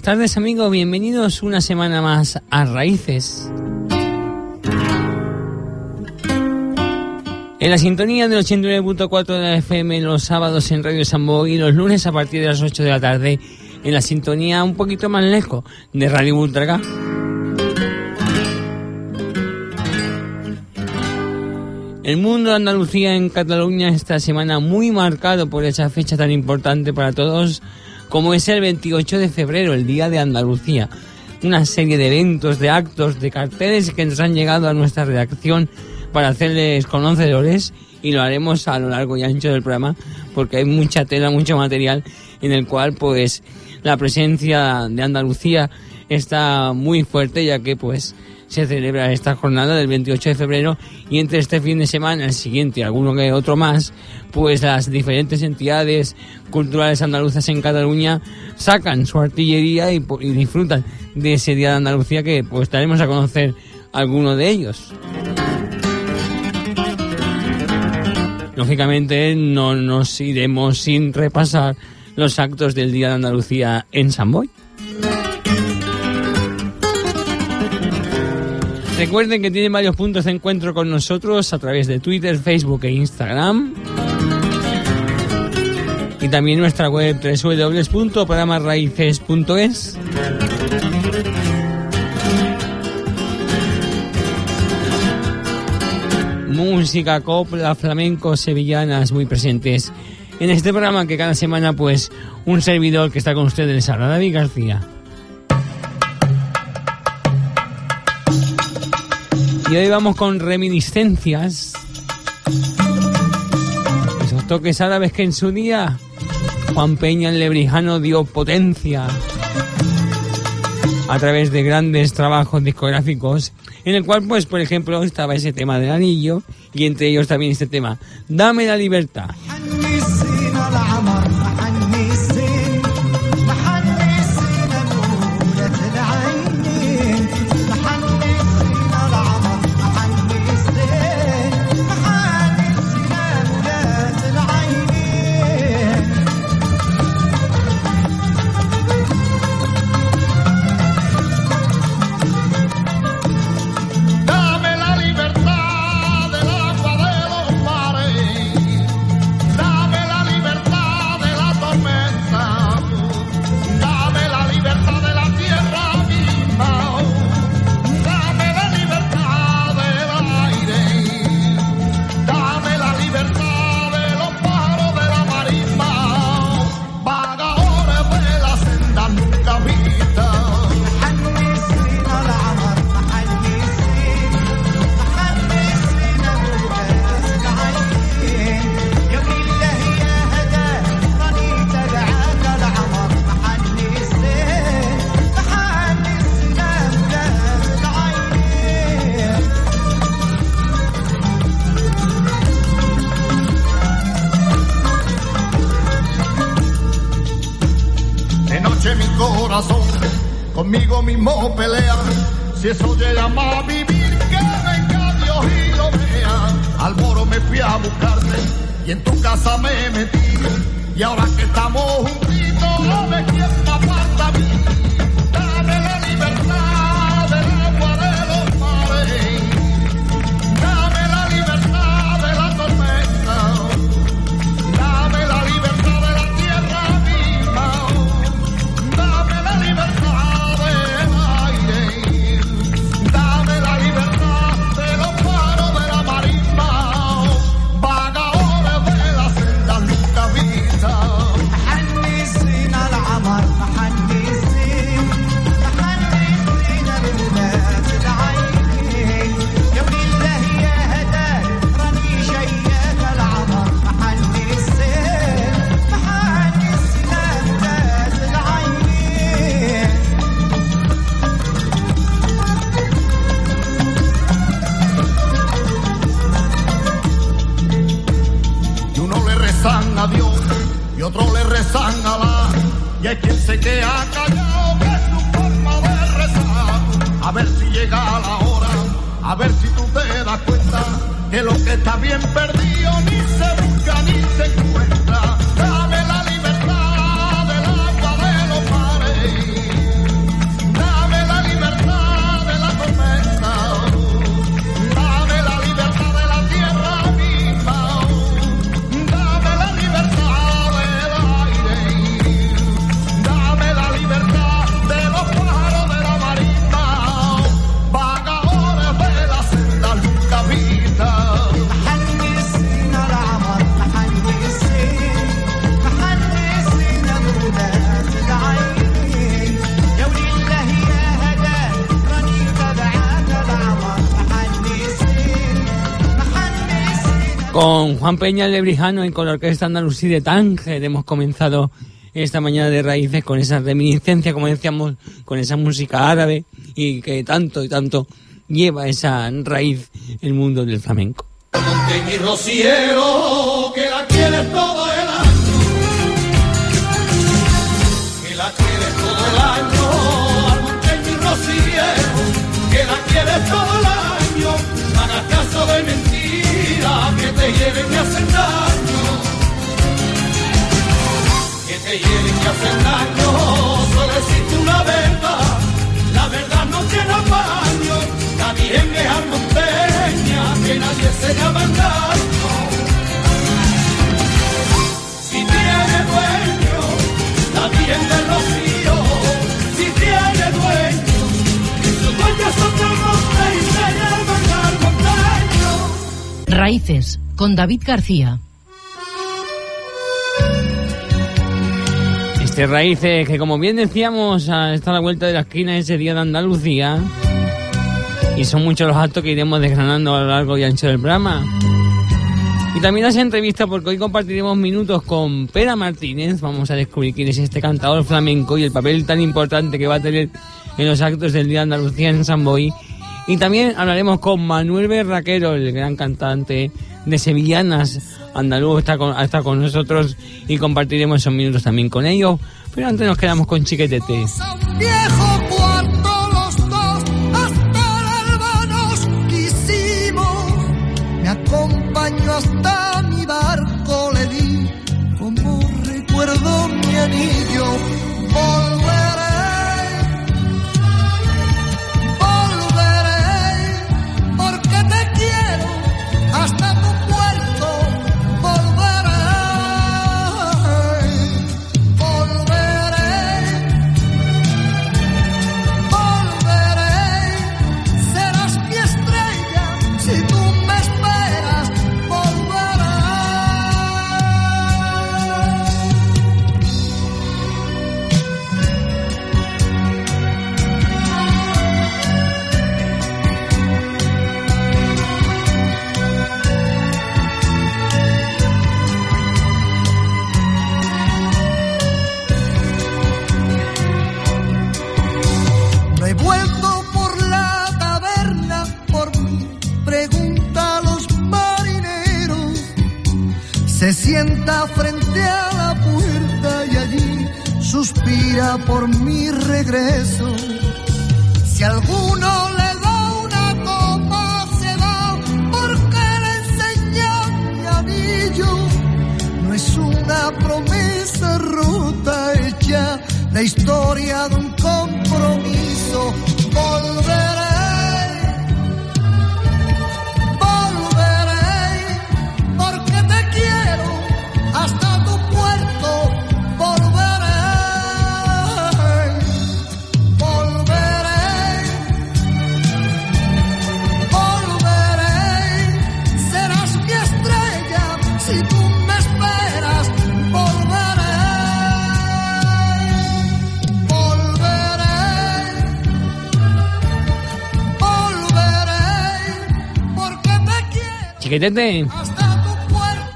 Buenas tardes amigos, bienvenidos una semana más a Raíces. En la sintonía del 89.4 de la FM los sábados en Radio Sambo y los lunes a partir de las 8 de la tarde en la sintonía un poquito más lejos de Radio Ultraga. El mundo de Andalucía en Cataluña esta semana muy marcado por esa fecha tan importante para todos como es el 28 de febrero, el Día de Andalucía. Una serie de eventos, de actos, de carteles que nos han llegado a nuestra redacción para hacerles conocedores y lo haremos a lo largo y ancho del programa porque hay mucha tela, mucho material en el cual pues la presencia de Andalucía está muy fuerte ya que pues se celebra esta jornada del 28 de febrero y entre este fin de semana, el siguiente alguno que otro más, pues las diferentes entidades culturales andaluzas en Cataluña sacan su artillería y, disfrutan de ese Día de Andalucía que pues a conocer algunos de ellos. Lógicamente no nos iremos sin repasar los actos del Día de Andalucía en San Recuerden que tienen varios puntos de encuentro con nosotros a través de Twitter, Facebook e Instagram. Y también nuestra web www.programarraices.es. Música, copla, flamenco, sevillanas muy presentes en este programa que cada semana pues un servidor que está con ustedes habla David García. Y hoy vamos con reminiscencias. Esos toques árabes que en su día Juan Peña el Lebrijano dio potencia a través de grandes trabajos discográficos, en el cual, pues, por ejemplo, estaba ese tema del anillo y entre ellos también este tema, Dame la libertad. Juan Peña Lebrijano y con la Orquesta Andalusí de Tánger hemos comenzado esta mañana de raíces con esa reminiscencia, como decíamos, con esa música árabe y que tanto y tanto lleva esa raíz el mundo del flamenco. Que la quiere todo el año. Haga caso de que te hieren y hacen daño. Que te hieren y hacen daño. Solo existe una verdad. La verdad no tiene apaño. Nadie es al monteña, que nadie se llama engaño. Si tiene dueño, la bien del rocío. Raíces, con David García. Este raíces que como bien decíamos ah, está a la vuelta de la esquina ese día de Andalucía y son muchos los actos que iremos desgranando a lo largo y ancho del programa. Y también las entrevistas porque hoy compartiremos minutos con Pera Martínez, vamos a descubrir quién es este cantador flamenco y el papel tan importante que va a tener en los actos del Día de Andalucía en San Boy. Y también hablaremos con Manuel Berraquero, el gran cantante de Sevillanas andaluz, está con, está con nosotros y compartiremos esos minutos también con ellos. Pero antes nos quedamos con Chiquetete.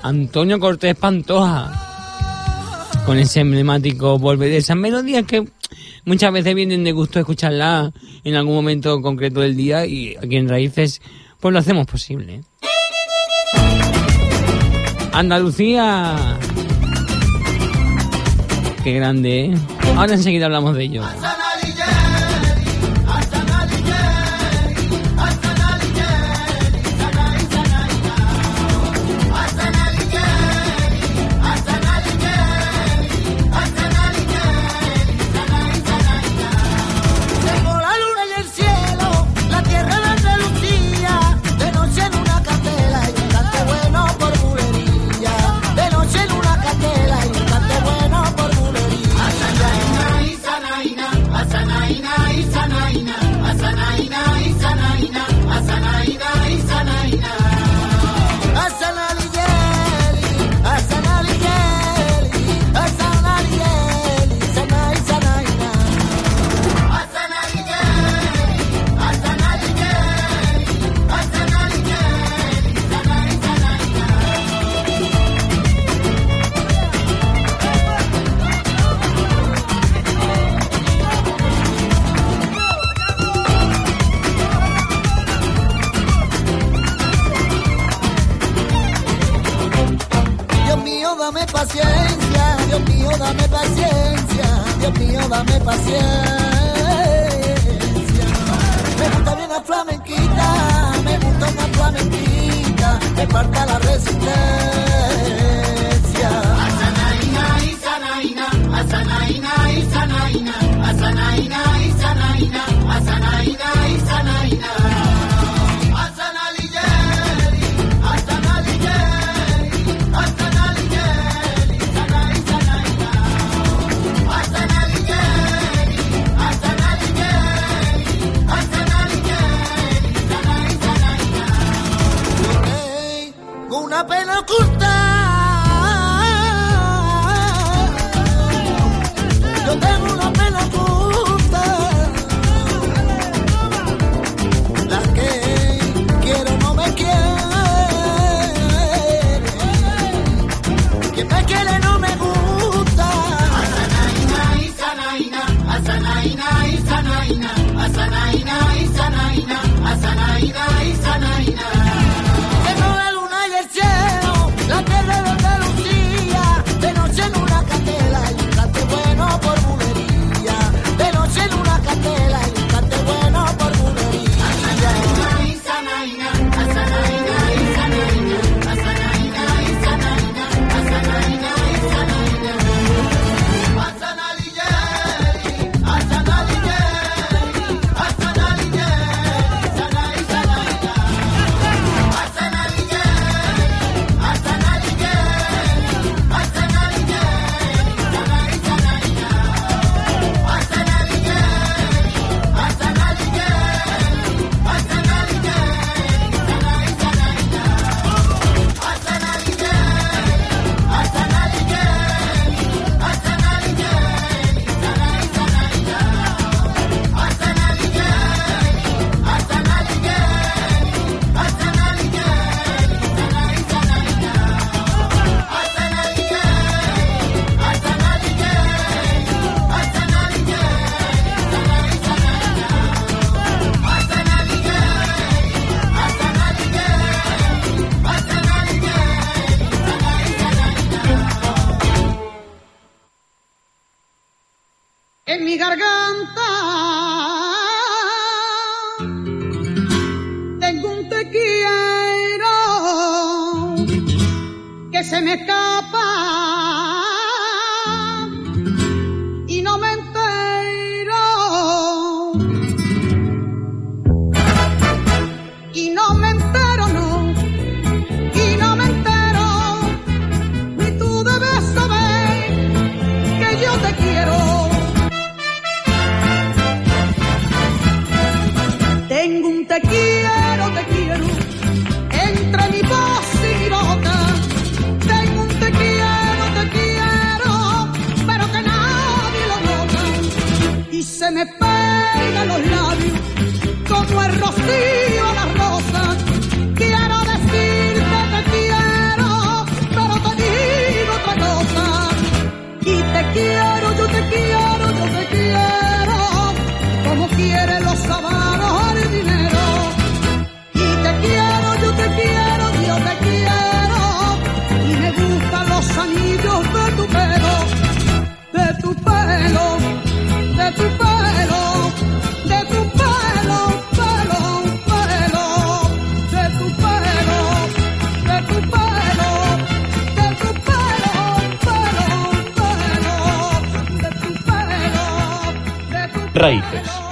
Antonio Cortés Pantoja. Con ese emblemático volver de esas melodías que muchas veces vienen de gusto escucharla en algún momento concreto del día y aquí en Raíces pues lo hacemos posible. Andalucía. Qué grande. ¿eh? Ahora enseguida hablamos de ello. garganta. Tengo un te quiero que se me cae.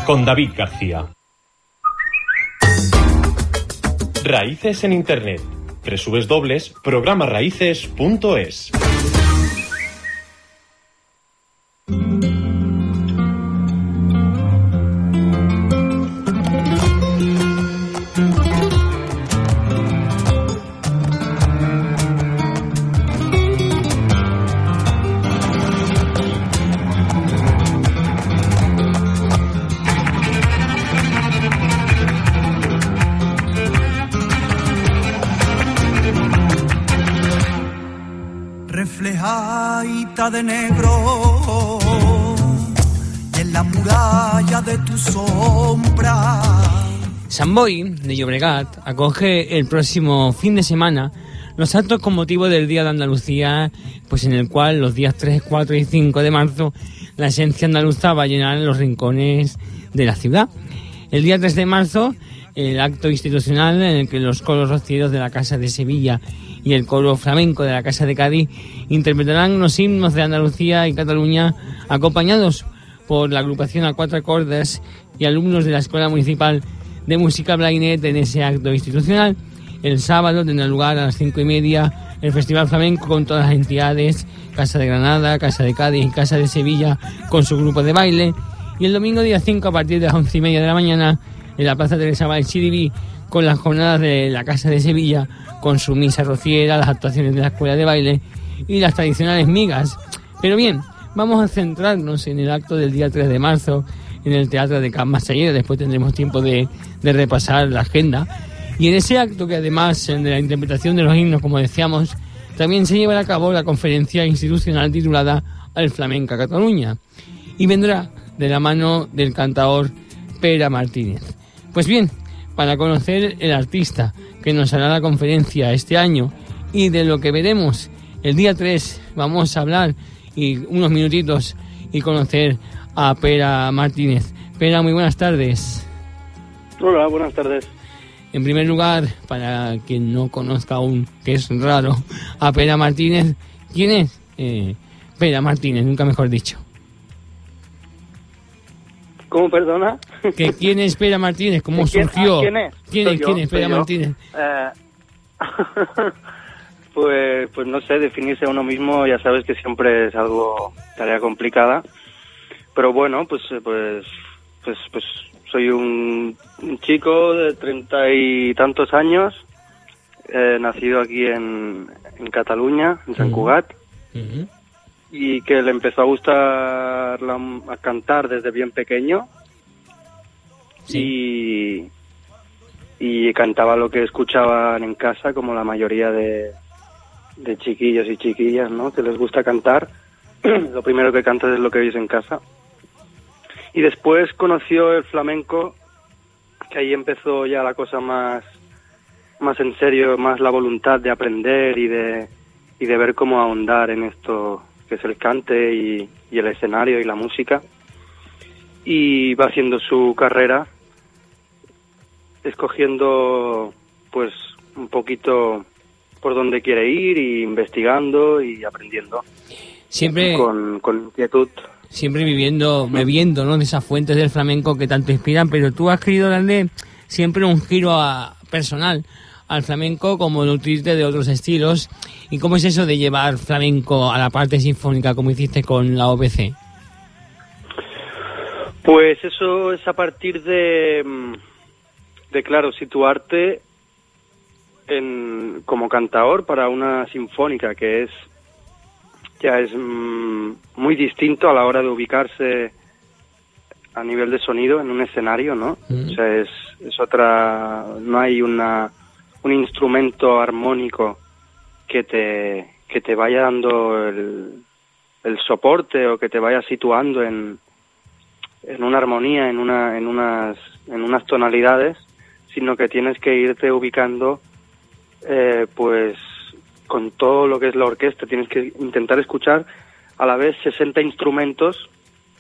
Con David García. Raíces en Internet. www.programaraíces.es reflejadita Boi, de Llobregat, acoge el próximo fin de semana los actos con motivo del Día de Andalucía, pues en el cual los días 3, 4 y 5 de marzo la esencia andaluza va a llenar los rincones de la ciudad. El día 3 de marzo, el acto institucional en el que los coros rocieros de la Casa de Sevilla y el coro flamenco de la Casa de Cádiz interpretarán los himnos de Andalucía y Cataluña acompañados por la agrupación a cuatro acordes y alumnos de la Escuela Municipal de Música Blainet en ese acto institucional. El sábado tendrá lugar a las cinco y media el Festival Flamenco con todas las entidades, Casa de Granada, Casa de Cádiz y Casa de Sevilla con su grupo de baile. Y el domingo día 5 a partir de las once y media de la mañana en la Plaza Teresa Bal Chiribi con las jornadas de la Casa de Sevilla con su misa rociera, las actuaciones de la escuela de baile y las tradicionales migas. Pero bien, vamos a centrarnos en el acto del día 3 de marzo en el Teatro de Can Massaller. Después tendremos tiempo de, de repasar la agenda. Y en ese acto, que además de la interpretación de los himnos, como decíamos, también se llevará a cabo la conferencia institucional titulada Al Flamenca Cataluña. Y vendrá de la mano del cantador Pera Martínez. Pues bien, para conocer el artista que nos hará la conferencia este año y de lo que veremos el día 3, vamos a hablar y unos minutitos y conocer a Pera Martínez. Pera, muy buenas tardes. Hola, buenas tardes. En primer lugar, para quien no conozca aún, que es raro, a Pera Martínez, ¿quién es? Eh, Pera Martínez, nunca mejor dicho. ¿Cómo, perdona? ¿Que ¿Quién es Pera Martínez? ¿Cómo ¿Quién- surgió? ah, ¿Quién es? ¿Quién es, quién es Pera. Martínez? Eh, pues, pues no sé, definirse a uno mismo ya sabes que siempre es algo, tarea complicada. Pero bueno, pues, eh, pues, pues, pues soy un, un chico de treinta y tantos años, eh, nacido aquí en, en Cataluña, en Ujú. Cugat, y que le empezó a gustar la- a cantar desde bien pequeño y, y cantaba lo que escuchaban en casa como la mayoría de, de chiquillos y chiquillas, ¿no? Que les gusta cantar. lo primero que cantas es lo que oyes en casa. Y después conoció el flamenco, que ahí empezó ya la cosa más, más en serio, más la voluntad de aprender y de, y de ver cómo ahondar en esto que es el cante y, y el escenario y la música. Y va haciendo su carrera, escogiendo pues un poquito por dónde quiere ir y investigando y aprendiendo Siempre, con, con inquietud. Siempre viviendo, bebiendo, ¿no? De esas fuentes del flamenco que tanto inspiran, pero tú has querido darle siempre un giro a- personal al flamenco como nutrirte de otros estilos. ¿Y cómo es eso de llevar flamenco a la parte sinfónica como hiciste con la OBC? Pues eso es a partir de, mm, de claro, situarte en, como cantador para una sinfónica, que es ya es mm, muy distinto a la hora de ubicarse a nivel de sonido en un escenario, ¿no? Mm. O sea, es, es otra, no hay una, un instrumento armónico que te, que te vaya dando el, el soporte o que te vaya situando en, en una armonía, en, una, en, unas, en unas tonalidades, sino que tienes que irte ubicando eh, pues con todo lo que es la orquesta, tienes que intentar escuchar a la vez 60 instrumentos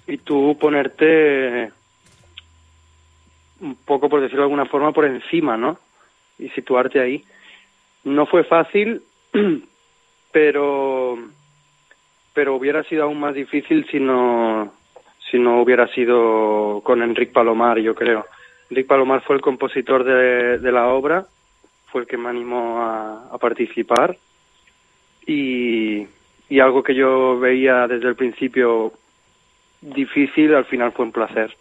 y tú ponerte un poco, por decirlo de alguna forma, por encima, ¿no? Y situarte ahí. No fue fácil, pero pero hubiera sido aún más difícil si no si no hubiera sido con Enric Palomar, yo creo. Enric Palomar fue el compositor de, la obra, fue el que me animó a participar y, algo que yo veía desde el principio difícil, al final fue un placer.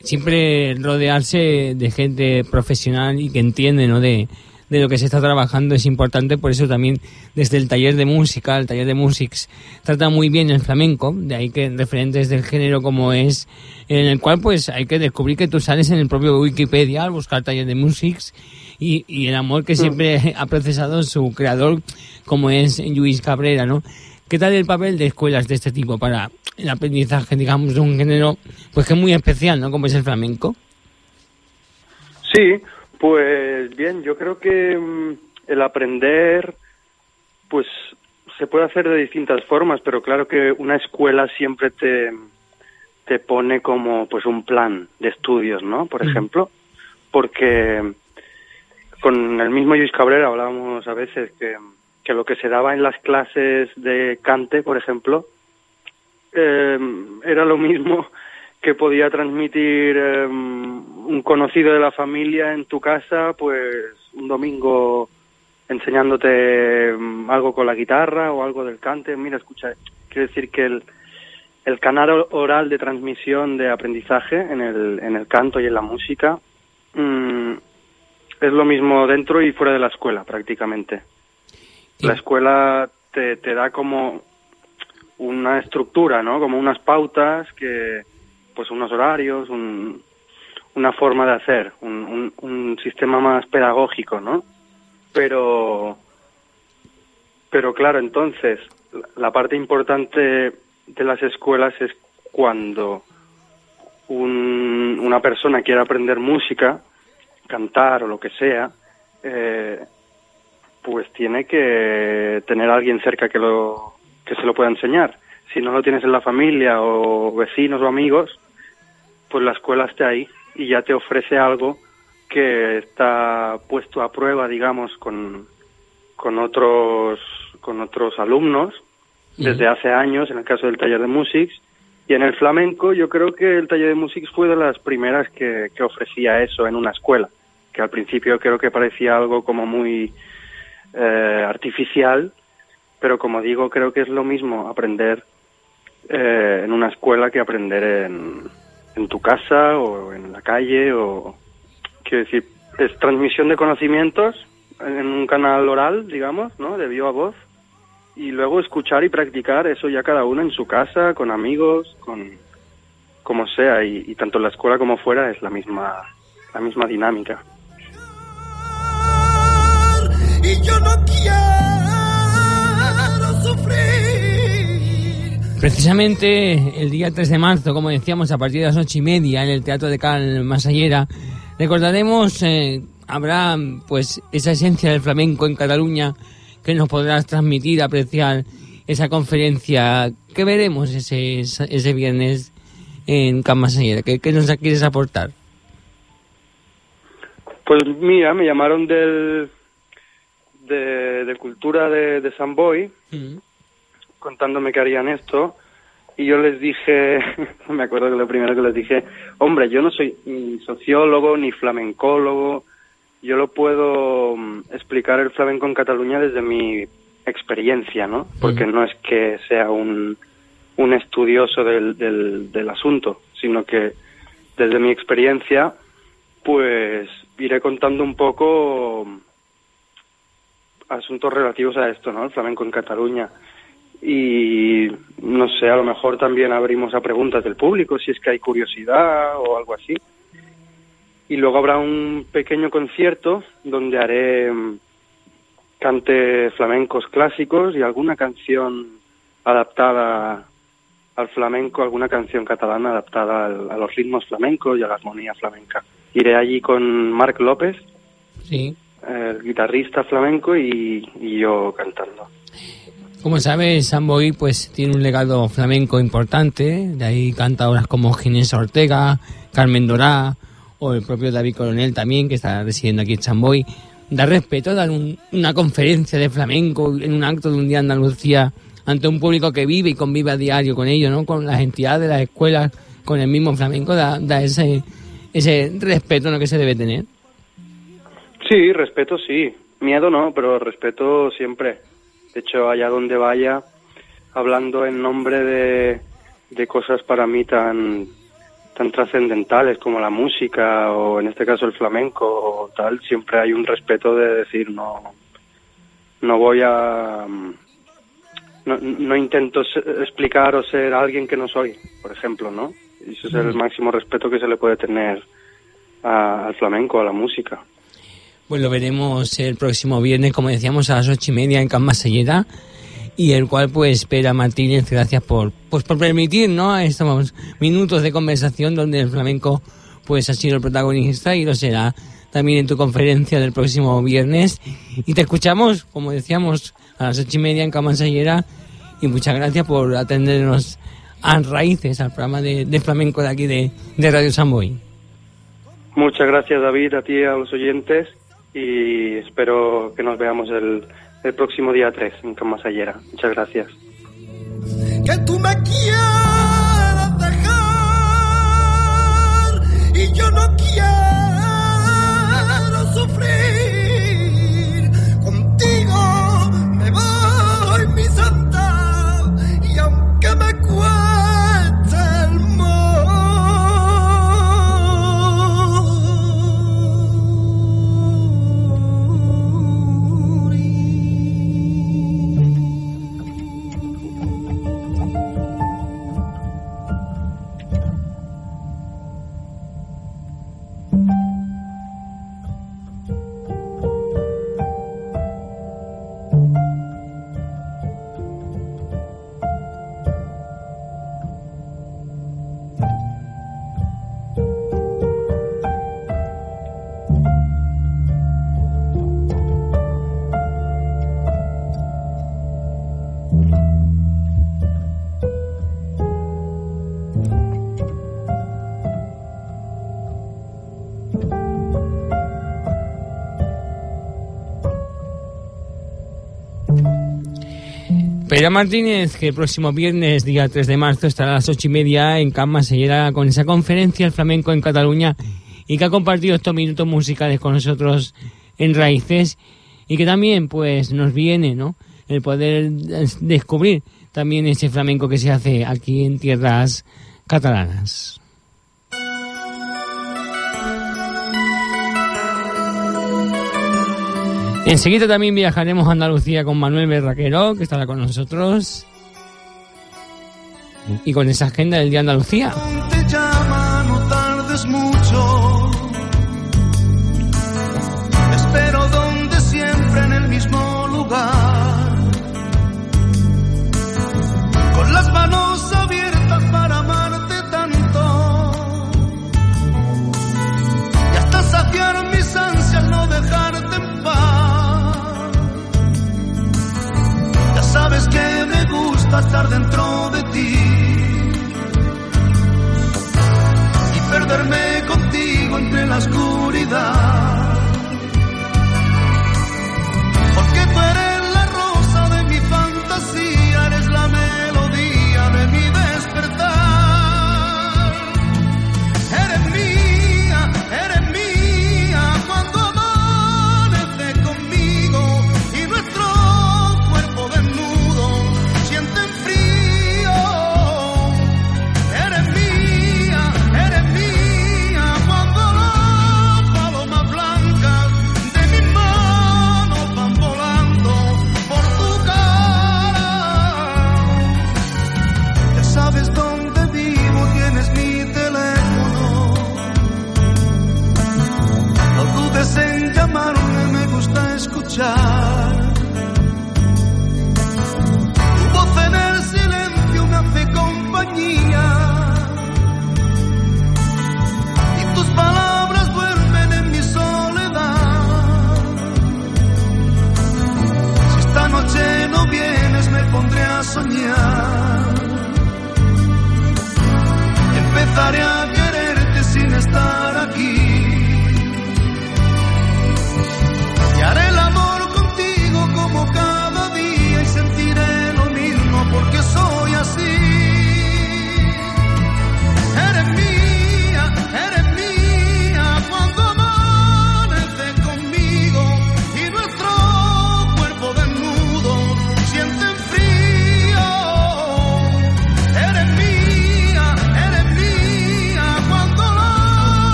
Siempre rodearse de gente profesional y que entiende, ¿no? De, de lo que se está trabajando es importante, por eso también desde el taller de música, el taller de Musics, trata muy bien el flamenco, de ahí que referentes del género como es, en el cual pues hay que descubrir que tú sales en el propio Wikipedia al buscar taller de Musics y, y el amor que siempre ha procesado su creador como es Luis Cabrera, ¿no? ¿Qué tal el papel de escuelas de este tipo para el aprendizaje, digamos, de un género pues que es muy especial, ¿no? Como es el flamenco. Sí, pues bien, yo creo que mm, el aprender, pues se puede hacer de distintas formas, pero claro que una escuela siempre te, te pone como pues un plan de estudios, ¿no? Por ejemplo, porque con el mismo Luis Cabrera hablábamos a veces que, que lo que se daba en las clases de cante, por ejemplo, eh, era lo mismo que podía transmitir eh, un conocido de la familia en tu casa, pues un domingo enseñándote mm, algo con la guitarra o algo del cante. Mira, escucha, quiero decir que el, el canal oral de transmisión de aprendizaje en el, en el canto y en la música mm, es lo mismo dentro y fuera de la escuela prácticamente. La escuela te, te da como una estructura, ¿no? Como unas pautas que, pues unos horarios, un, una forma de hacer, un, un, un sistema más pedagógico, ¿no? Pero, pero claro, entonces, la- la parte importante de las escuelas es cuando un- una persona quiere aprender música, cantar o lo que sea, eh, pues tiene que tener a alguien cerca que lo que se lo pueda enseñar. Si no lo tienes en la familia o vecinos o amigos, pues la escuela está ahí y ya te ofrece algo que está puesto a prueba, digamos, con, con otros con otros alumnos desde hace años, en el caso del taller de Musics, y en el flamenco yo creo que el taller de Musics fue de las primeras que, que ofrecía eso en una escuela, que al principio creo que parecía algo como muy eh, artificial, pero como digo, creo que es lo mismo aprender eh, en una escuela que aprender en, en tu casa o en la calle o quiero decir es transmisión de conocimientos en un canal oral digamos no de viva voz y luego escuchar y practicar eso ya cada uno en su casa con amigos con como sea y, y tanto en la escuela como fuera es la misma la misma dinámica yo no quiero sufrir. Precisamente el día 3 de marzo, como decíamos, a partir de las ocho y media en el Teatro de Cal Masallera, recordaremos, eh, habrá pues esa esencia del flamenco en Cataluña que nos podrás transmitir, apreciar esa conferencia que veremos ese, ese viernes en Cal Masallera. ¿Qué, qué nos quieres aportar? Pues mira, me llamaron del, de, de cultura de, de San Boy Mm. contándome que harían esto y yo les dije, me acuerdo que lo primero que les dije, hombre, yo no soy ni sociólogo ni flamencólogo, yo lo puedo mm, explicar el flamenco en Cataluña desde mi experiencia, ¿no? Porque no es que sea un, un estudioso del, del, del asunto, sino que desde mi experiencia, pues iré contando un poco asuntos relativos a esto, ¿no? El flamenco en Cataluña. Y no sé, a lo mejor también abrimos a preguntas del público, si es que hay curiosidad o algo así. Y luego habrá un pequeño concierto donde haré mm, cante flamencos clásicos y alguna canción adaptada al flamenco, alguna canción catalana adaptada al- a los ritmos flamencos y a la armonía flamenca. Iré allí con Marc López, Sí. El guitarrista flamenco, y, y yo cantando. Como sabes, Samboy pues tiene un legado flamenco importante, de ahí cantadoras como Ginés Ortega, Carmen Dorá o el propio David Coronel también, que está residiendo aquí en Samboy. Da respeto, dar un- una conferencia de flamenco en un acto de un día de Andalucía ante un público que vive y convive a diario con ello, ¿no? Con las entidades, las escuelas, con el mismo flamenco, da, da ese, ese respeto ¿no? que se debe tener. Sí, respeto sí. Miedo no, pero respeto siempre. De hecho, allá donde vaya, hablando en nombre de, de cosas para mí tan tan trascendentales como la música o en este caso el flamenco o tal, siempre hay un respeto de decir no no voy a no, no intento explicar o ser alguien que no soy, por ejemplo, ¿no? Y ese es el Mm. máximo respeto que se le puede tener a- al flamenco, a la música. Pues lo veremos el próximo viernes, como decíamos, a las ocho y media en Masellera, y el cual pues espera Martínez, gracias por pues por permitir ¿no? estos minutos de conversación donde el flamenco pues ha sido el protagonista y lo será también en tu conferencia del próximo viernes. Y te escuchamos, como decíamos, a las ocho y media en Can Masellera, y muchas gracias por atendernos a Raíces, al programa de, de flamenco de aquí de, de Radio Samboy. Muchas gracias David, a ti y a los oyentes y espero que nos veamos el, el próximo día 3 en Camasallera. Muchas gracias. que tú me quieras dejar y yo no quiero Martínez, que el próximo viernes, día 3 de marzo, estará a las ocho y media en Can Masellera con esa conferencia El Flamenco en Cataluña y que ha compartido estos minutos musicales con nosotros en Raíces y que también pues nos viene ¿no? el poder des- descubrir también ese flamenco que se hace aquí en tierras catalanas. Enseguida también viajaremos a Andalucía con Manuel Berraquero, que estará con nosotros. Y con esa agenda del Día Andalucía. Estar dentro de ti. y perderme contigo entre la oscuridad.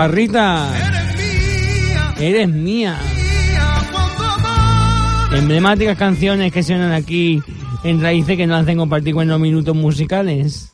Parrita, eres mía. Emblemáticas canciones que suenan aquí en Raíces que nos hacen compartir los minutos musicales.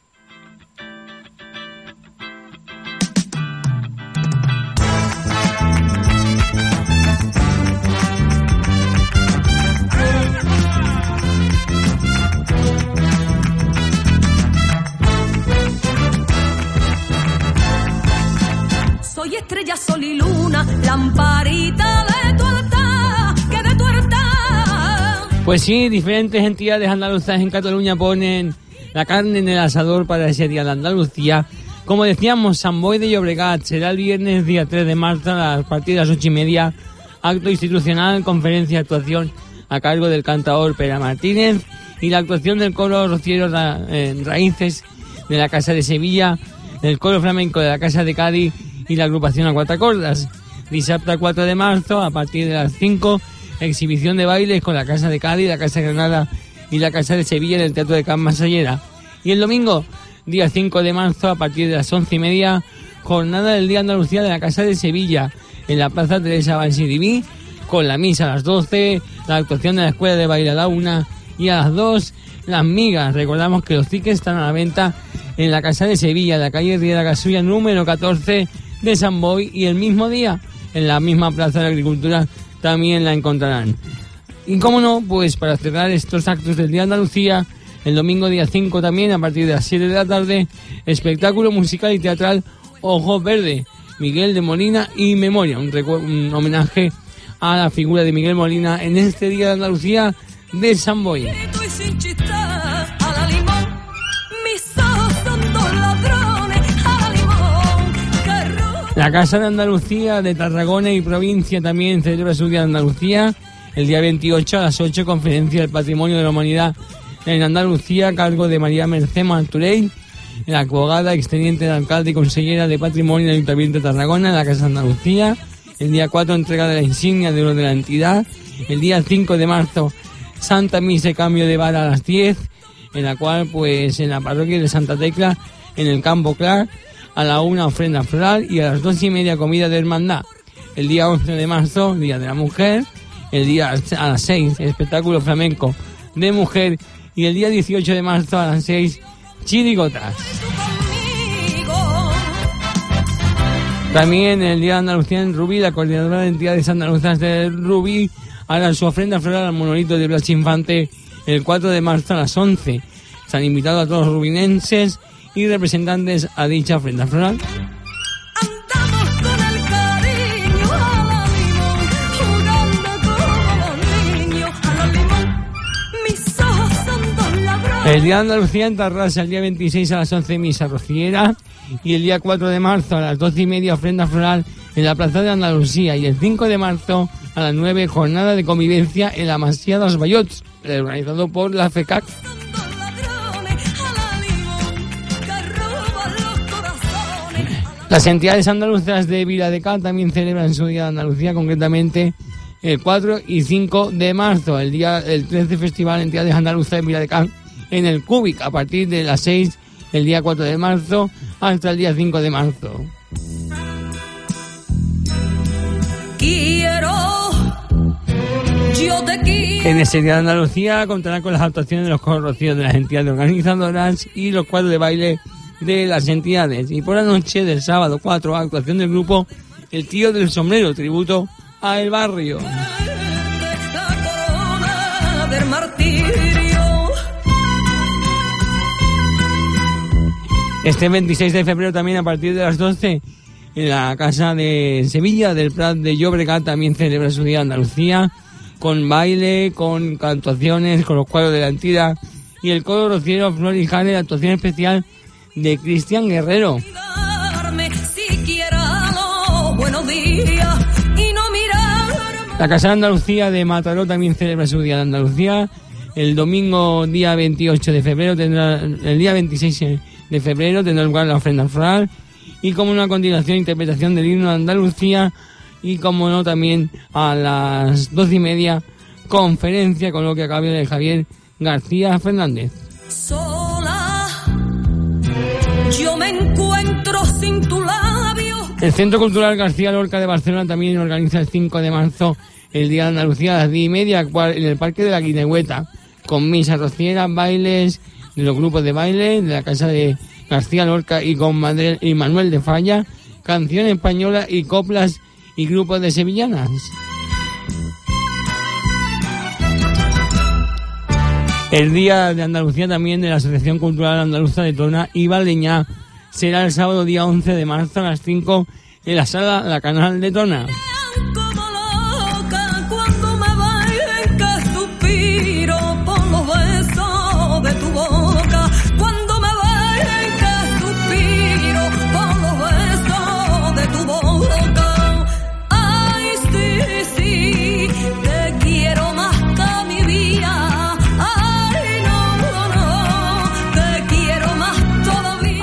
Pues sí, diferentes entidades andaluzas en Cataluña ponen la carne en el asador para ese día de Andalucía. Como decíamos, San Boy de Llobregat será el viernes día 3 de marzo a partir de las 8 y media. Acto institucional, conferencia actuación a cargo del cantador Pera Martínez y la actuación del coro Rociero Ra- eh, Raíces de la Casa de Sevilla, del coro flamenco de la Casa de Cádiz y la agrupación a cuatro cordas. Dissabte 4 de marzo, a partir de las 5, exhibición de bailes con la Casa de Cádiz, la Casa de Granada y la Casa de Sevilla en el Teatro de Can Masallera. Y el domingo, día 5 de marzo, a partir de las 11 y media, jornada del Día Andalucía de la Casa de Sevilla, en la Plaza Teresa Bansidiví, con la misa a las 12, la actuación de la Escuela de Baile a la 1 y a las 2, las migas. Recordamos que los tickets están a la venta en la Casa de Sevilla, en la calle Riera Casulla, número 14 de San Boy, y el mismo día, en la misma Plaza de Agricultura, también la encontrarán. Y cómo no, pues para cerrar estos actos del Día de Andalucía, el domingo día 5 también, a partir de las 7 de la tarde, espectáculo musical y teatral Ojos Verde, Miguel de Molina y Memoria, un, un homenaje a la figura de Miguel Molina en este Día de Andalucía de San Boy. La Casa de Andalucía de Tarragona y provincia también celebra su Día de Andalucía. El día 28 a las 8, conferencia del Patrimonio de la Humanidad en Andalucía, cargo de María Merced Marturell, la abogada exteniente de alcalde y consellera de Patrimonio del Ayuntamiento de Tarragona, la Casa de Andalucía. El día 4, entrega de la insignia de oro de la entidad. El día 5 de marzo, Santa Misa cambio de vara a las 10, en la cual, pues, en la parroquia de Santa Tecla, en el Campo Clar, a la una ofrenda floral y a las dos y media comida de hermandad. El día 11 de marzo, Día de la Mujer. El día a las 6, espectáculo flamenco de mujer. Y el día 18 de marzo a las 6, chirigotas. También el Día de Andalucía en Rubí, la coordinadora de entidades andaluzas de Rubí, hará su ofrenda floral al monolito de Blas Infante el 4 de marzo a las 11. Se han invitado a todos los rubinenses y representantes a dicha ofrenda floral. con el Día de Andalucía en Tarrasa, el día 26 a las 11 misa rociera y el día 4 de marzo a las 12 y media ofrenda floral en la Plaza de Andalucía y el 5 de marzo a las 9 jornada de convivencia en la Masía de los Bayots, organizado por la FECAC. Las entidades andaluzas de Vila de Cal también celebran su Día de Andalucía, concretamente el 4 y 5 de marzo, el día el 13 Festival Entidades Andaluzas de Vila de Cal en el Cúbic, a partir de las 6 el día 4 de marzo hasta el día 5 de marzo. Quiero, yo te quiero. En ese Día de Andalucía contará con las actuaciones de los corrocidos de las entidades organizadoras y los cuadros de baile de las entidades. Y por la noche del sábado 4, actuación del grupo El Tío del Sombrero, tributo a El Barrio. Este 26 de febrero también a partir de las 12 en la casa de Sevilla del Prat de Llobregat también celebra su día Andalucía con baile, con actuaciones, con los cuadros de la entidad y el coro rociero Flor y Jale, la actuación especial de Cristian Guerrero. La Casa de Andalucía de Mataró también celebra su día de Andalucía. El domingo día 28 de febrero tendrá, el día 26 de febrero tendrá lugar la ofrenda floral y como una continuación interpretación del himno de Andalucía y como no también a las doce y media conferencia con lo que acaba de Javier García Fernández. El Centro Cultural García Lorca de Barcelona también organiza el 5 de marzo el Día de Andalucía a las 10 y media en el Parque de la Guinegüeta, con misa rociera, bailes de los grupos de baile de la casa de García Lorca y con y Manuel de Falla, canción española y coplas y grupos de sevillanas. El Día de Andalucía también de la Asociación Cultural Andaluza de Tona y Valdeñá será el sábado día 11 de marzo a las 5 en la sala La Canal de Tona.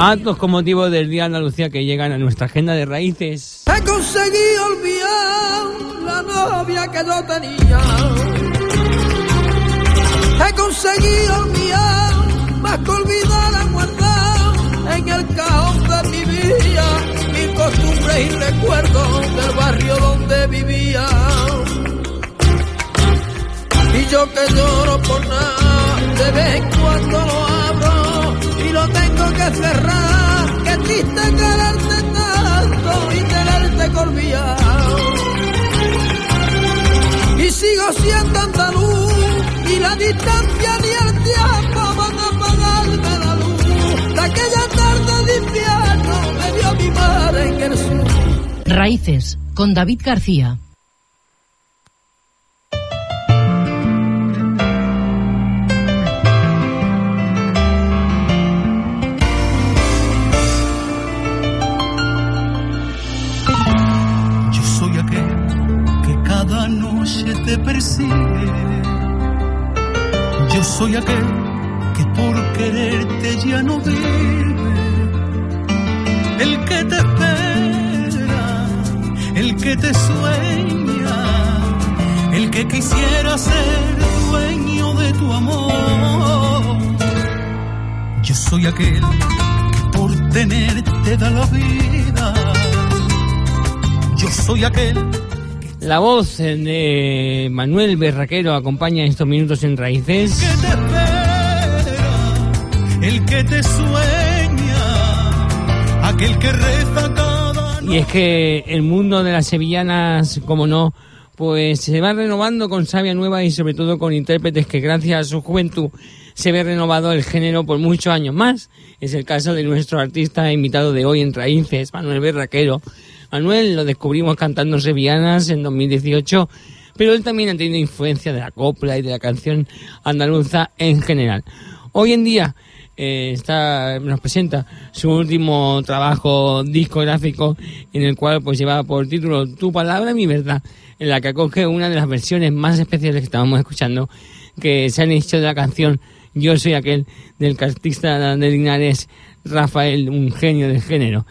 Actos con motivo del Día de Andalucía que llegan a nuestra agenda de raíces. He conseguido olvidar la novia que yo tenía. He conseguido olvidar, más que olvidar a guardar en el cajón de mi vida mis costumbres y recuerdos del barrio donde vivía. Y yo que lloro por nada, de vez en cuando lo y lo tengo que cerrar. Qué triste quererte tanto y tenerte colviado. Y sigo siendo andaluz y la distancia ni el tiempo van a apagarme la luz. De aquella tarde de invierno me dio mi madre en el sur. Raíces, con David García. Aquel que por tenerte da la vida. Yo soy aquel La voz de Manuel Berraquero acompaña estos minutos en raíces. que te espera, el que te sueña, aquel que reza cada Y es que el mundo de las sevillanas, como no, pues se va renovando con savia nueva y sobre todo con intérpretes que gracias a su juventud se ve renovado el género por muchos años más. Es el caso de nuestro artista invitado de hoy en Raíces, Manuel Berraquero. Manuel lo descubrimos cantando sevillanas en 2018, pero él también ha tenido influencia de la copla y de la canción andaluza en general. Hoy en día eh, está, nos presenta su último trabajo discográfico en el cual pues lleva por título Tu palabra, mi verdad, en la que acoge una de las versiones más especiales que estábamos escuchando que se han hecho de la canción Yo soy aquel del artista de Linares Rafael, un genio del género.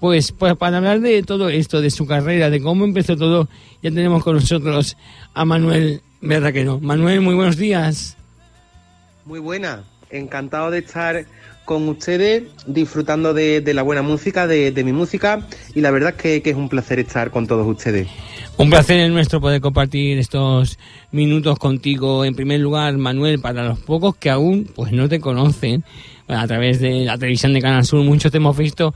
Pues, pues para hablar de todo esto, de su carrera, de cómo empezó todo, ya tenemos con nosotros a Manuel Berraquero. Manuel, muy buenos días. Muy buena, encantado de estar con ustedes, disfrutando de, de la buena música, de, de mi música, y la verdad es que, que es un placer estar con todos ustedes. Un placer es nuestro poder compartir estos minutos contigo. En primer lugar, Manuel, para los pocos que aún pues no te conocen, a través de la televisión de Canal Sur, muchos te hemos visto.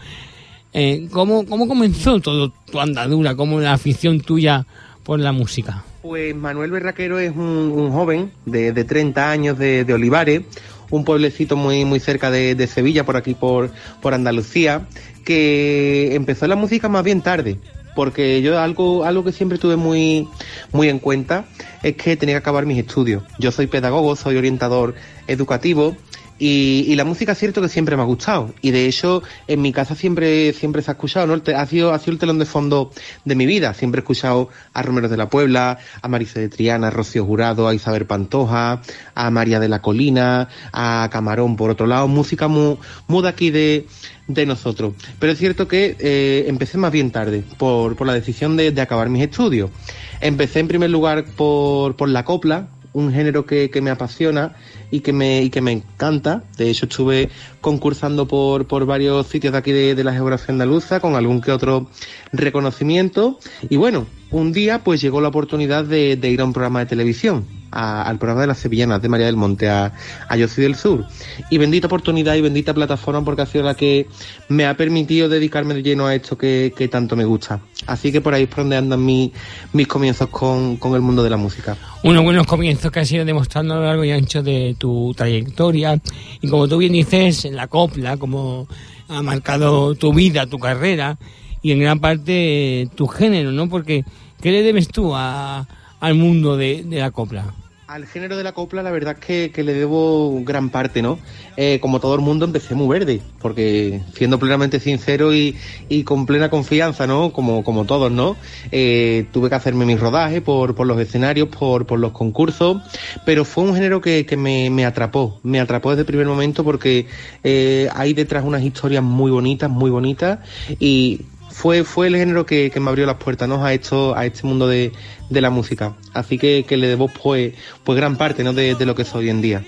eh, ¿cómo, ¿Cómo comenzó todo tu andadura? ¿Cómo la afición tuya por la música? Pues Manuel Berraquero es un, un joven de, de 30 años de, de Olivares, un pueblecito muy, muy cerca de, de Sevilla, por aquí por, por Andalucía, que empezó la música más bien tarde. Porque yo algo, algo que siempre tuve muy, muy en cuenta es que tenía que acabar mis estudios. Yo soy pedagogo, soy orientador educativo y, y la música es cierto que siempre me ha gustado. Y de hecho, en mi casa siempre, siempre se ha escuchado, ¿no? Te- Ha sido, ha sido el telón de fondo de mi vida. Siempre he escuchado a Romero de la Puebla, a Marisa de Triana, a Rocío Jurado, a Isabel Pantoja, a María de la Colina, a Camarón, por otro lado. Música muy, muy de aquí de, de nosotros. Pero es cierto que eh, empecé más bien tarde, por, por la decisión de, de acabar mis estudios. Empecé en primer lugar por, por la copla, un género que, que me apasiona y que me, y que me encanta. De hecho, estuve concursando por, por varios sitios de aquí de, de la geografía andaluza con algún que otro reconocimiento. Y bueno, un día pues llegó la oportunidad de, ir a un programa de televisión, al programa de las sevillanas de María del Monte, a, a Yo del Sur. Y bendita oportunidad y bendita plataforma porque ha sido la que me ha permitido dedicarme de lleno a esto que, que tanto me gusta. Así que por ahí es por donde andan mi- mis comienzos con, con el mundo de la música. unos buenos comienzos que has ido demostrando a lo largo y ancho de tu trayectoria. Y como tú bien dices, la copla, como ha marcado tu vida, tu carrera y en gran parte eh, tu género, ¿no? Porque, ¿qué le debes tú a- al mundo de, de la copla? Al género de la copla, la verdad es que, le debo gran parte, ¿no? Eh, como todo el mundo, empecé muy verde, porque siendo plenamente sincero y, con plena confianza, ¿no? Como, todos, ¿no? Eh, tuve que hacerme mis rodajes por, los escenarios, por, los concursos, pero fue un género que, me atrapó, me atrapó desde el primer momento porque eh, hay detrás unas historias muy bonitas, muy bonitas, y fue, fue el género que, que me abrió las puertas ¿no? a esto, a este mundo de, de la música. Así que, que le debo pues, pues gran parte ¿no? de, de lo que soy hoy en día.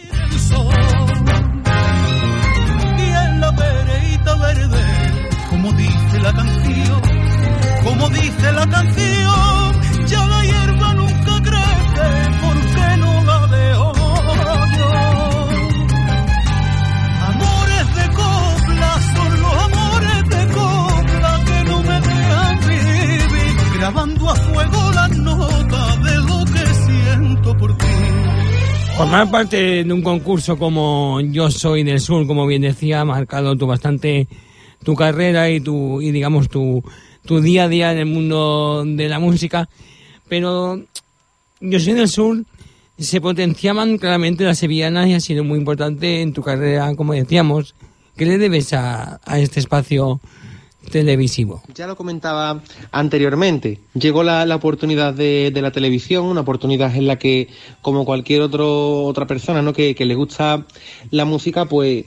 Formar parte de un concurso como Yo Soy del Sur, como bien decía, ha marcado tu bastante tu carrera y tu y digamos tu, tu día a día en el mundo de la música. Pero Yo Soy del Sur se potenciaban claramente las sevillanas y ha sido muy importante en tu carrera, como decíamos. ¿Qué le debes a, a este espacio televisivo? Ya lo comentaba anteriormente. Llegó la, la oportunidad de, de la televisión, una oportunidad en la que, como cualquier otro, otra persona ¿no? que, le gusta la música, pues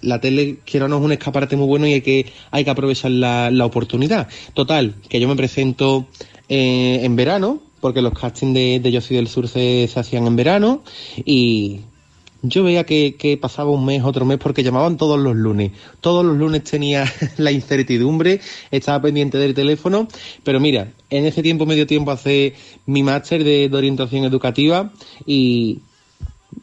la tele, quiero no, es un escaparate muy bueno y hay que, hay que aprovechar la, la oportunidad. Total, que yo me presento eh, en verano, porque los castings de, de Yo Soy del Sur se, se hacían en verano, y yo veía que, pasaba un mes, otro mes, porque llamaban todos los lunes. Todos los lunes tenía la incertidumbre, estaba pendiente del teléfono, pero mira, en ese tiempo me dio tiempo a hacer mi máster de, orientación educativa y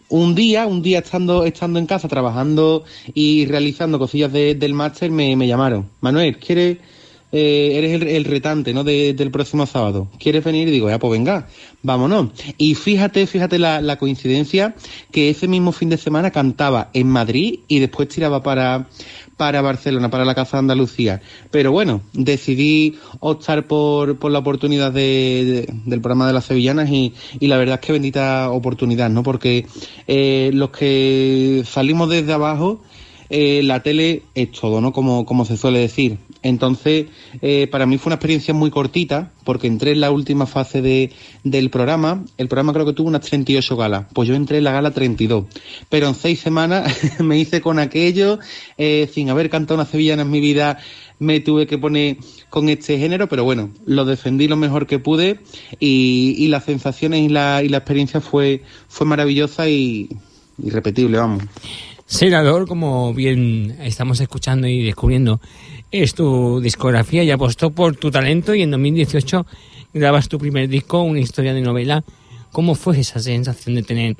un día, un día estando, estando en casa, trabajando y realizando cosillas de- del máster, me, me llamaron. Manuel, ¿quieres, eh, eres el, el retante, ¿no? De- del próximo sábado. ¿Quieres venir? Digo, ya, pues venga, vámonos. Y fíjate, fíjate la, la coincidencia que ese mismo fin de semana cantaba en Madrid y después tiraba para, para Barcelona, para la Casa de Andalucía. Pero bueno, decidí optar por, por la oportunidad de, de- del programa de las sevillanas y, y la verdad es que bendita oportunidad, ¿no? Porque eh, los que salimos desde abajo, eh, la tele es todo, ¿no? Como, como se suele decir. Entonces, eh, para mí fue una experiencia muy cortita, porque entré en la última fase de, del programa. El programa creo que tuvo unas 38 galas. Pues yo entré en la gala 32. Pero en seis semanas me hice con aquello, eh, sin haber cantado una sevillana en mi vida, me tuve que poner con este género, pero bueno, lo defendí lo mejor que pude y, y las sensaciones y la, y la experiencia fue, fue maravillosa y irrepetible, vamos. Senador, como bien estamos escuchando y descubriendo, es tu discografía y apostó por tu talento y en 2018 grabas tu primer disco, una historia de novela. ¿Cómo fue esa sensación de tener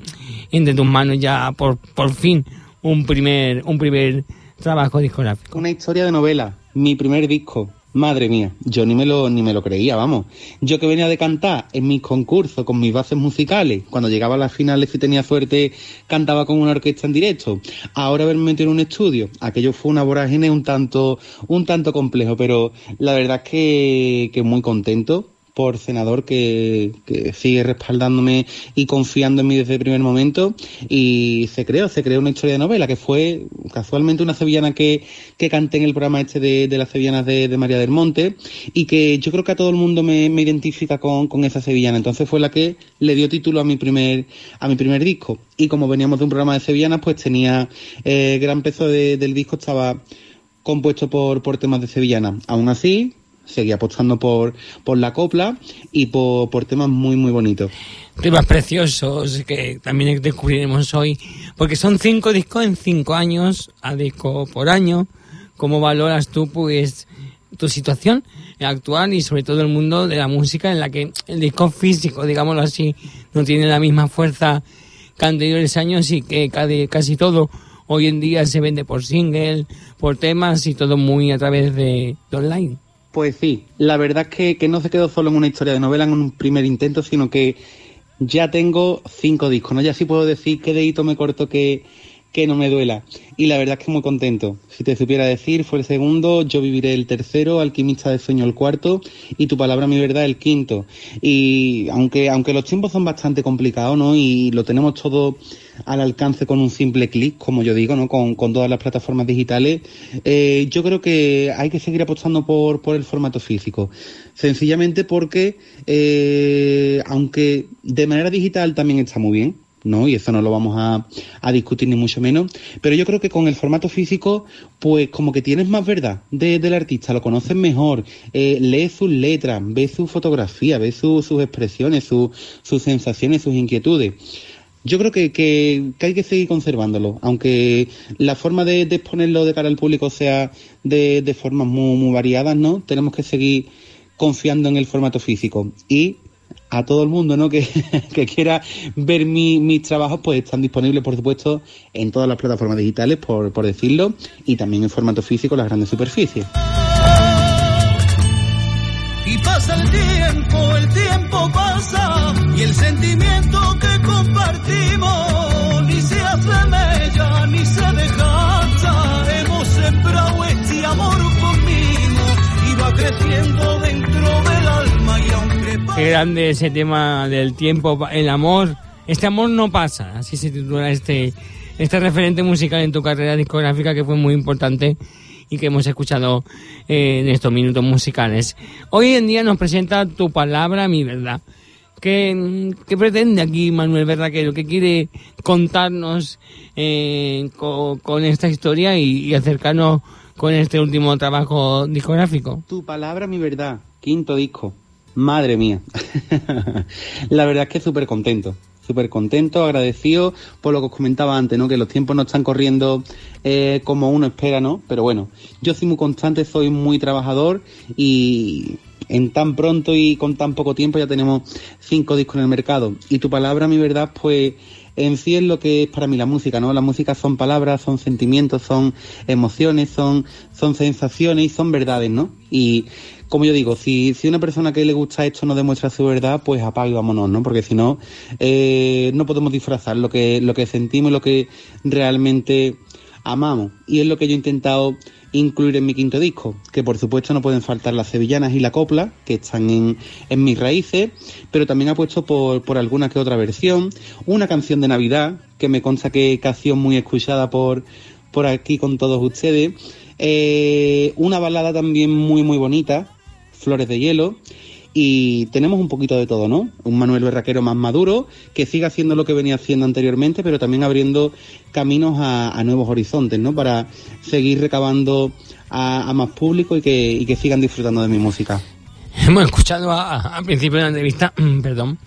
entre tus manos ya por, por fin un primer, un primer trabajo discográfico? Una historia de novela, mi primer disco. Madre mía, yo ni me lo ni me lo creía, vamos. Yo que venía de cantar en mis concursos con mis bases musicales, cuando llegaba a las finales si tenía suerte cantaba con una orquesta en directo. Ahora haberme metido en un estudio, aquello fue una vorágine un tanto un tanto complejo, pero la verdad es que, que muy contento por senador que, sigue respaldándome y confiando en mí desde el primer momento. Y se creó, se creó una historia de novela que fue casualmente una sevillana que, que canté en el programa este de, de las sevillanas de, María del Monte y que yo creo que a todo el mundo me, identifica con, con esa sevillana. Entonces fue la que le dio título a mi primer a mi primer disco. Y como veníamos de un programa de sevillanas pues tenía eh, gran peso de- del disco estaba compuesto por, por temas de sevillana. Aún así seguir apostando por, por la copla y por, por temas muy, muy bonitos. Temas preciosos que también descubriremos hoy, porque son cinco discos en cinco años, a disco por año. ¿Cómo valoras tú, pues, tu situación actual y sobre todo el mundo de la música en la que el disco físico, digámoslo así, no tiene la misma fuerza que anteriores años y que casi todo hoy en día se vende por single, por temas y todo muy a través de, de online. Pues sí, la verdad es que, que no se quedó solo en una historia de novela en un primer intento, sino que ya tengo cinco discos, ¿no? Ya sí puedo decir qué dedito me corto que, que no me duela. Y la verdad es que muy contento. Si te supiera decir, fue el segundo, yo viviré el tercero, Alquimista de Sueño el cuarto y Tu Palabra Mi Verdad el quinto. Y aunque, aunque los tiempos son bastante complicados, ¿no? Y lo tenemos todo al alcance con un simple clic, como yo digo, ¿no? Con, con todas las plataformas digitales, eh, yo creo que hay que seguir apostando por, por el formato físico. Sencillamente porque, eh, aunque de manera digital también está muy bien, ¿no? Y eso no lo vamos a, a, discutir ni mucho menos. Pero yo creo que con el formato físico, pues como que tienes más verdad de, del artista, lo conoces mejor, eh, lees sus letras, ves su fotografía, ves su, sus expresiones, su, sus sensaciones, sus inquietudes. Yo creo que, que, que, hay que seguir conservándolo, aunque la forma de, de exponerlo de cara al público sea de, de formas muy, muy variadas, ¿no? Tenemos que seguir confiando en el formato físico. Y a todo el mundo ¿no? que, que quiera ver mi, mis trabajos, pues están disponibles, por supuesto, en todas las plataformas digitales, por, por decirlo, y también en formato físico, las grandes superficies. Y pasa el tiempo, el tiempo pasa, y el sentimiento que compartimos ni se hace mella, ni se desgasta. Hemos sembrado este amor conmigo, y va creciendo Qué grande ese tema del tiempo, el amor. Este amor no pasa, así se titula este, este referente musical en tu carrera discográfica que fue muy importante y que hemos escuchado eh, en estos minutos musicales. Hoy en día nos presenta Tu Palabra, Mi Verdad. ¿Qué, qué pretende aquí Manuel Berraquero? ¿Qué quiere contarnos eh, con, con, esta historia y, y acercarnos con este último trabajo discográfico? Tu Palabra, Mi Verdad, quinto disco. Madre mía. la verdad es que súper contento. Súper contento, agradecido por lo que os comentaba antes, ¿no? Que los tiempos no están corriendo eh, como uno espera, ¿no? Pero bueno, yo soy muy constante, soy muy trabajador y en tan pronto y con tan poco tiempo ya tenemos cinco discos en el mercado. Y tu palabra, mi verdad, pues en sí es lo que es para mí la música, ¿no? La música son palabras, son sentimientos, son emociones, son, son sensaciones y son verdades, ¿no? Y como yo digo, si, si una persona que le gusta esto no demuestra su verdad, pues apaga y vámonos, ¿no? Porque si no, eh, no podemos disfrazar lo que, lo que sentimos y lo que realmente amamos. Y es lo que yo he intentado incluir en mi quinto disco, que por supuesto no pueden faltar las sevillanas y la copla, que están en, en mis raíces, pero también ha puesto por, por alguna que otra versión, una canción de Navidad, que me consta que canción muy escuchada por, por aquí con todos ustedes, eh, una balada también muy muy bonita, Flores de Hielo, y tenemos un poquito de todo, ¿no? Un Manuel Berraquero más maduro, que siga haciendo lo que venía haciendo anteriormente, pero también abriendo caminos a, nuevos horizontes, ¿no? Para seguir recabando a, más público y que, sigan disfrutando de mi música. Hemos escuchado al principio de la entrevista, perdón,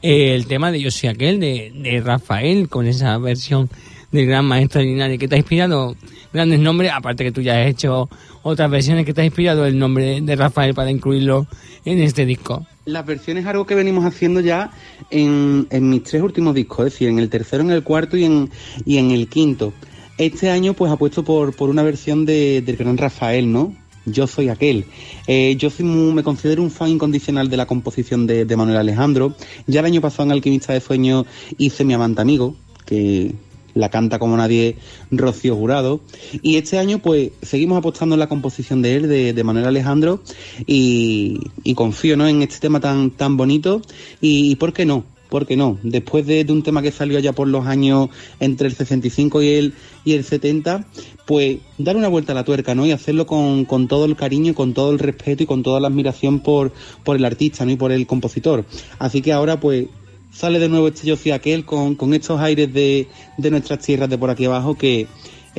el tema de Yo soy aquel, de, de Rafael, con esa versión del gran maestro Linares, que te ha inspirado grandes nombres, aparte que tú ya has hecho otras versiones que te ha inspirado el nombre de Rafael para incluirlo en este disco. Las versiones es algo que venimos haciendo ya en, en, mis tres últimos discos, es decir, en el tercero, en el cuarto y en, y en el quinto. Este año pues apuesto por, por una versión de, del gran Rafael, ¿no? Yo soy aquel. Eh, yo soy muy, me considero un fan incondicional de la composición de, de, Manuel Alejandro. Ya el año pasado en Alquimista de Sueño hice Mi Amante Amigo, que la canta como nadie Rocío Jurado. Y este año pues seguimos apostando en la composición de él, de, de Manuel Alejandro, y, confío ¿no? en este tema tan, tan bonito. Y, ¿por qué no? ¿Por qué no? Después de, de, un tema que salió ya por los años entre el 65 y el, y el 70, pues dar una vuelta a la tuerca, ¿no? Y hacerlo con, con todo el cariño, con todo el respeto y con toda la admiración por, por el artista, ¿no? Y por el compositor. Así que ahora, pues, sale de nuevo este Yo soy aquel con, con estos aires de, de, nuestras tierras de por aquí abajo que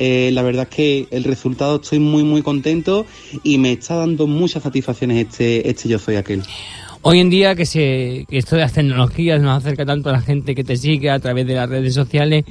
Eh, la verdad es que el resultado estoy muy muy contento y me está dando muchas satisfacciones este, este Yo Soy Aquel. Hoy en día que, se, que esto de las tecnologías nos acerca tanto a la gente que te sigue a través de las redes sociales,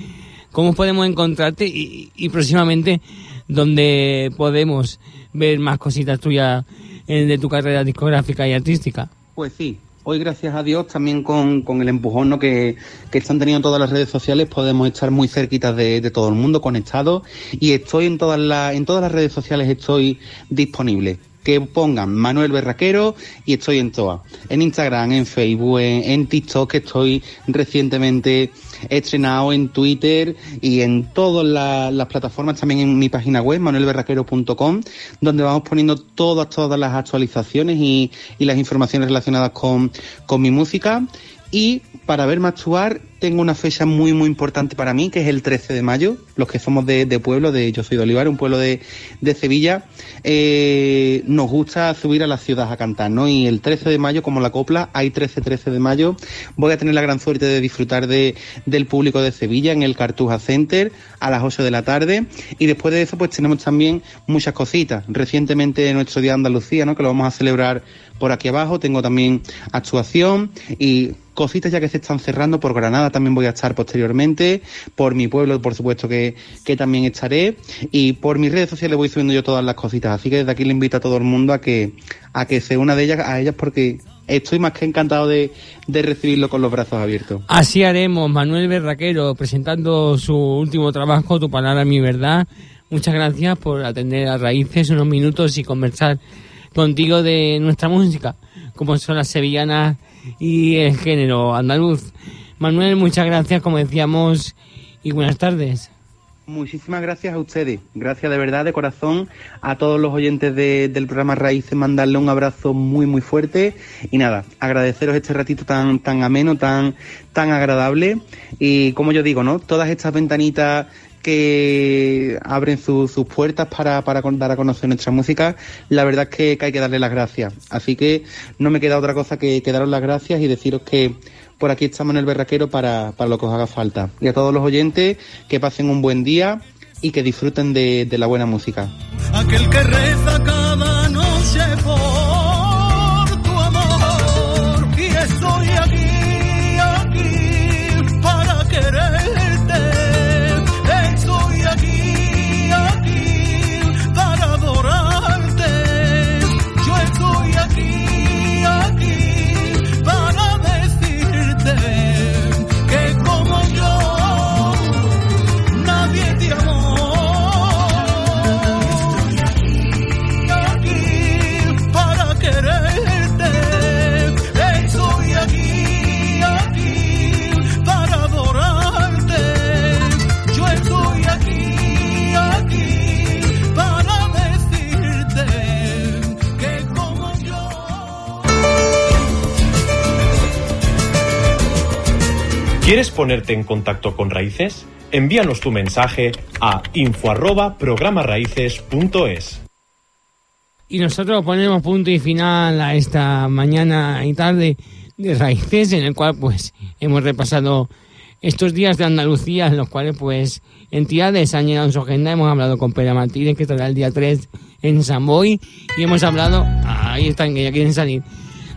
¿cómo podemos encontrarte y, y próximamente donde podemos ver más cositas tuyas eh, de tu carrera discográfica y artística? Pues sí, hoy gracias a Dios también con, con el empujón que, que están teniendo todas las redes sociales podemos estar muy cerquitas de, de todo el mundo conectados y estoy en todas las en todas las redes sociales estoy disponible que pongan Manuel Berraquero y estoy en todas. En Instagram, en Facebook, en, en TikTok, que estoy recientemente estrenado en Twitter y en todas la- las plataformas, también en mi página web, manuelberraquero.com, donde vamos poniendo todas, todas las actualizaciones y, y las informaciones relacionadas con, con mi música. Y para verme actuar, tengo una fecha muy, muy importante para mí, que es el 13 de mayo. Los que somos de, pueblo, de Yo soy de Olivar, un pueblo de, de Sevilla, eh, nos gusta subir a la ciudad a cantar, ¿no? Y el 13 de mayo, como la copla, hay 13-13 de mayo, voy a tener la gran suerte de disfrutar de, del público de Sevilla en el Cartuja Center a las 8 de la tarde. Y después de eso, pues tenemos también muchas cositas. Recientemente, nuestro Día de Andalucía, ¿no? Que lo vamos a celebrar por aquí abajo. Tengo también actuación y cositas ya que se están cerrando. Por Granada también voy a estar posteriormente. Por mi pueblo, por supuesto, que, que también estaré. Y por mis redes sociales voy subiendo yo todas las cositas. Así que desde aquí le invito a todo el mundo a que, a que se una de ellas, a ellas porque estoy más que encantado de, de recibirlo con los brazos abiertos. Así haremos, Manuel Berraquero, presentando su último trabajo, Tu Palabra, Mi Verdad. Muchas gracias por atender a raíces unos minutos y conversar contigo de nuestra música, como son las sevillanas y el género andaluz. Manuel, muchas gracias, como decíamos, y buenas tardes. Muchísimas gracias a ustedes. Gracias de verdad, de corazón, a todos los oyentes de- del programa Raíces, mandarle un abrazo muy, muy fuerte. Y nada, agradeceros este ratito tan, tan ameno, tan, tan agradable. Y como yo digo, ¿no? Todas estas ventanitas que abren su- sus puertas para, para dar a conocer nuestra música, la verdad es que, hay que darle las gracias. Así que no me queda otra cosa que, que daros las gracias y deciros que por aquí estamos en el berraquero para, para lo que os haga falta. Y a todos los oyentes, que pasen un buen día y que disfruten de, de la buena música. ¿Quieres ponerte en contacto con Raíces? Envíanos tu mensaje a info arroba programaraíces.es. Y nosotros ponemos punto y final a esta mañana y tarde de raíces, en el cual pues hemos repasado estos días de Andalucía, en los cuales pues entidades han llenado su agenda. Hemos hablado con Pera Martínez, que estará el día 3 en San Boy, y hemos hablado, ahí están, que ya quieren salir,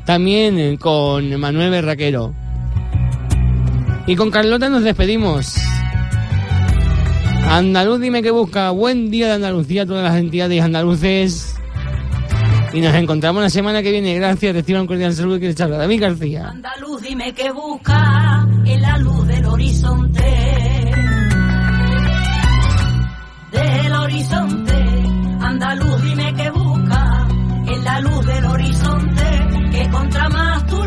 también eh, con Manuel Berraquero. Y con Carlota nos despedimos. Andaluz, dime qué busca. Buen día de Andalucía a todas las entidades andaluces. Y nos encontramos la semana que viene. Gracias. Reciban un cordial saludo que les habla David García. Andaluz, dime qué busca en la luz del horizonte. Del horizonte. Andaluz, dime qué busca en la luz del horizonte. Que contra más tú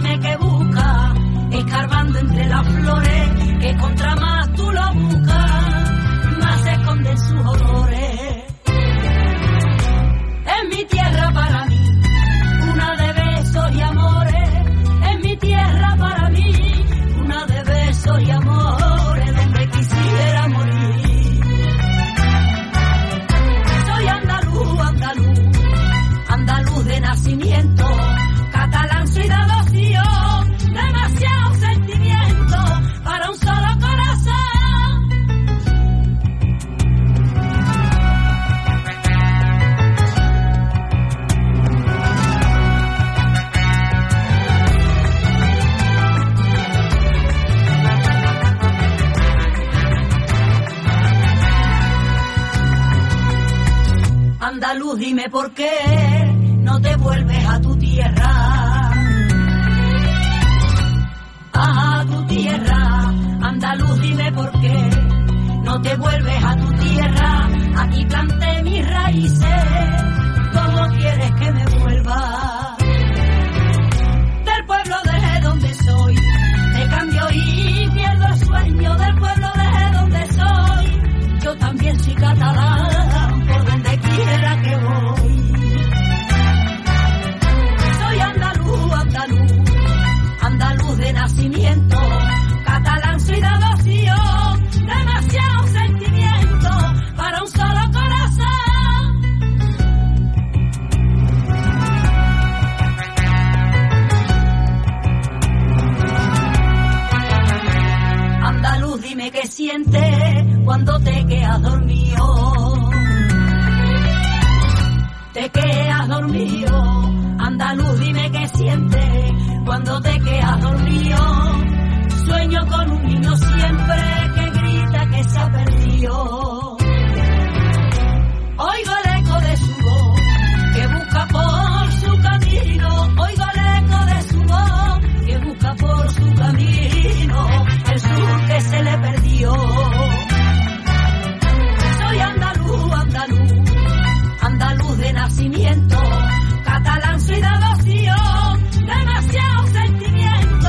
jardines que busca, escarbando entre las flores, que contra más tú lo buscas, más se esconden sus olores. Dime por qué